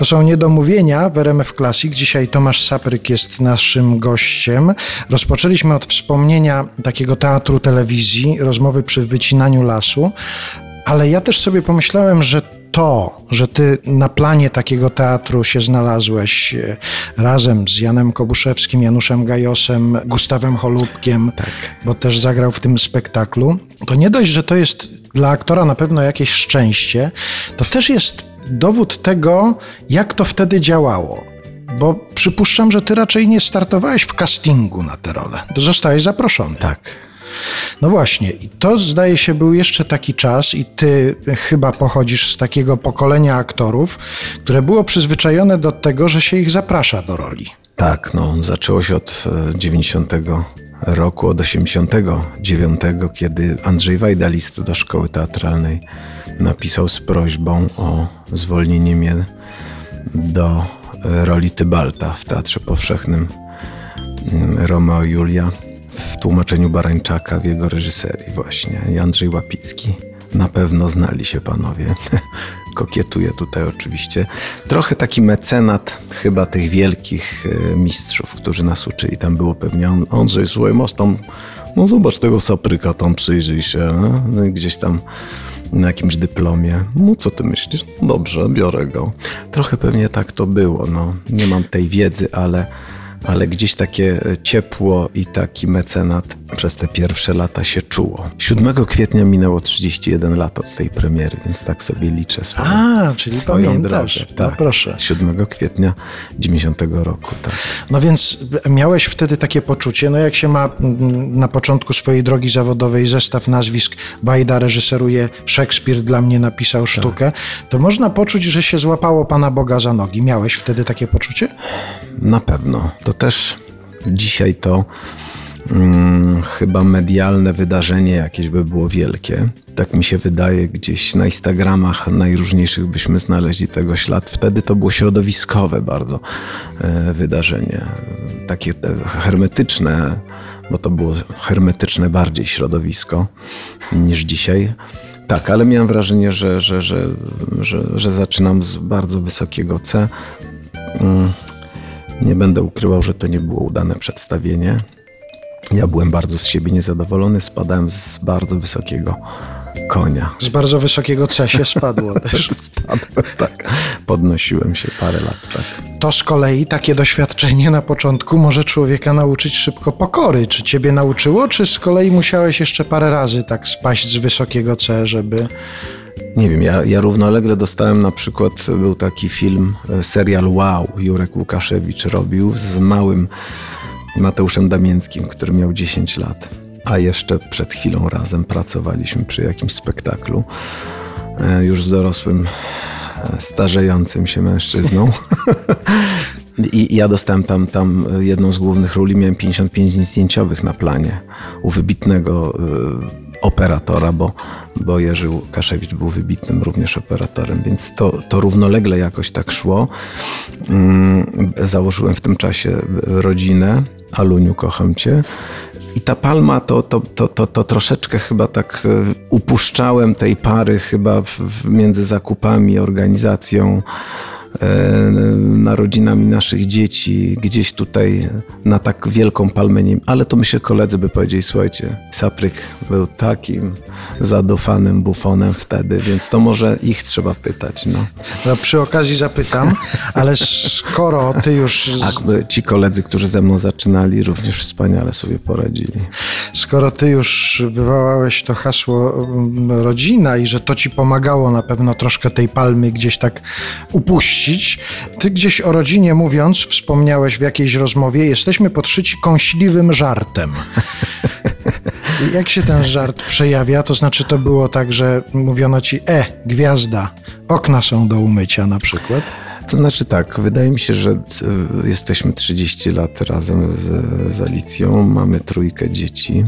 To są niedomówienia w RMF Classic. Dzisiaj Tomasz Sapryk jest naszym gościem. Rozpoczęliśmy od wspomnienia takiego teatru telewizji, rozmowy przy wycinaniu lasu, ale ja też sobie pomyślałem, że to, że ty na planie takiego teatru się znalazłeś e, razem z Janem Kobuszewskim, Januszem Gajosem, Gustawem Holubkiem, tak. bo też zagrał w tym spektaklu, to nie dość, że to jest dla aktora na pewno jakieś szczęście, to też jest dowód tego, jak to wtedy działało. Bo przypuszczam, że ty raczej nie startowałeś w castingu na tę rolę. Zostałeś zaproszony. Tak. No właśnie, i to zdaje się był jeszcze taki czas, i ty chyba pochodzisz z takiego pokolenia aktorów, które było przyzwyczajone do tego, że się ich zaprasza do roli. Tak, no, zaczęło się od 90 e, roku, od 89, kiedy Andrzej Wajda list do szkoły teatralnej napisał z prośbą o zwolnienie mnie do e, roli Tybalta w Teatrze Powszechnym mm, Romeo i Julia w tłumaczeniu Barańczaka w jego reżyserii właśnie. Andrzej Łapicki. Na pewno znali się panowie. Kokietuję tutaj oczywiście. Trochę taki mecenat chyba tych wielkich e, mistrzów, którzy nas uczyli. Tam było pewnie Andrzej, słuchaj, masz tam, no zobacz tego sapryka, tam przyjrzyj się. No gdzieś tam na jakimś dyplomie. No co ty myślisz? No dobrze, biorę go. Trochę pewnie tak to było. No, nie mam tej wiedzy, ale ale gdzieś takie e, ciepło i taki mecenat przez te pierwsze lata się czuło. 7 kwietnia minęło 31 lat od tej premiery, więc tak sobie liczę swoją, A, czyli swoją pamiętasz. drogę. No tak, no proszę. 7 kwietnia 90 roku. Tak. No więc miałeś wtedy takie poczucie, no jak się ma na początku swojej drogi zawodowej zestaw nazwisk, Bajda reżyseruje Szekspir, dla mnie napisał tak. sztukę, to można poczuć, że się złapało Pana Boga za nogi. Miałeś wtedy takie poczucie? Na pewno. To też dzisiaj to hmm, chyba medialne wydarzenie jakieś by było wielkie. Tak mi się wydaje, gdzieś na Instagramach najróżniejszych byśmy znaleźli tego ślad. Wtedy to było środowiskowe bardzo e, wydarzenie. Takie e, hermetyczne, bo to było hermetyczne bardziej środowisko niż dzisiaj. Tak, ale miałem wrażenie, że, że, że, że, że zaczynam z bardzo wysokiego C. Nie będę ukrywał, że to nie było udane przedstawienie. Ja byłem bardzo z siebie niezadowolony, spadałem z bardzo wysokiego konia. Z bardzo wysokiego C się spadło też. Spadłem, tak. Podnosiłem się parę lat, tak. To z kolei takie doświadczenie na początku może człowieka nauczyć szybko pokory. Czy ciebie nauczyło, czy z kolei musiałeś jeszcze parę razy tak spaść z wysokiego C, żeby nie wiem, ja, ja równolegle dostałem na przykład, był taki film, e, serial Wow, Jurek Łukaszewicz robił z małym Mateuszem Damięckim, który miał 10 lat. A jeszcze przed chwilą razem pracowaliśmy przy jakimś spektaklu, e, już z dorosłym, e, starzejącym się mężczyzną. I ja dostałem tam, tam jedną z głównych ról miałem 55 zdjęciowych na planie u wybitnego operatora, bo, bo Jerzy Łukaszewicz był wybitnym również operatorem, więc to, to równolegle jakoś tak szło. Mm, założyłem w tym czasie rodzinę. Aluniu, kocham cię. I ta palma to, to, to, to, to troszeczkę chyba tak e, upuszczałem tej pary chyba w, w między zakupami, organizacją narodzinami naszych dzieci, gdzieś tutaj na tak wielką palmę nim, ale to myślę koledzy by powiedzieli, słuchajcie, Sapryk był takim zadufanym bufonem wtedy, więc to może ich trzeba pytać. No. no przy okazji zapytam, ale skoro ty już... A ci koledzy, którzy ze mną zaczynali, również wspaniale sobie poradzili. Skoro ty już wywołałeś to hasło mm, rodzina i że to ci pomagało na pewno troszkę tej palmy gdzieś tak upuścić, ty gdzieś o rodzinie mówiąc, wspomniałeś w jakiejś rozmowie, jesteśmy podszyci kąśliwym żartem. Jak się ten żart przejawia? To znaczy, to było tak, że mówiono ci, e, gwiazda, okna są do umycia na przykład? To znaczy tak, wydaje mi się, że jesteśmy 30 lat razem z, z Alicją, mamy trójkę dzieci,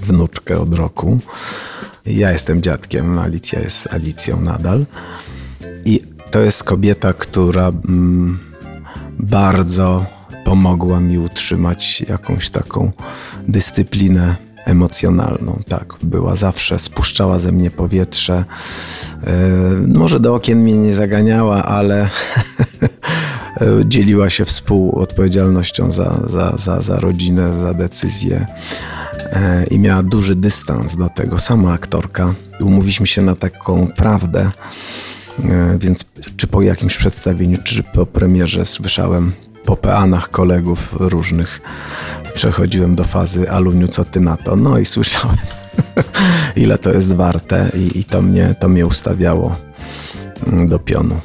wnuczkę od roku. Ja jestem dziadkiem, Alicja jest Alicją nadal. To jest kobieta, która mm, bardzo pomogła mi utrzymać jakąś taką dyscyplinę emocjonalną. Tak, była zawsze, spuszczała ze mnie powietrze. E, może do okien mnie nie zaganiała, ale dzieliła się współodpowiedzialnością za, za, za, za rodzinę, za decyzje e, i miała duży dystans do tego. Sama aktorka. Umówiliśmy się na taką prawdę, więc czy po jakimś przedstawieniu, czy po premierze słyszałem po peanach kolegów różnych przechodziłem do fazy Aluniu, co ty na to? No i słyszałem, ile to jest warte i, i to, mnie, to mnie ustawiało do pionu.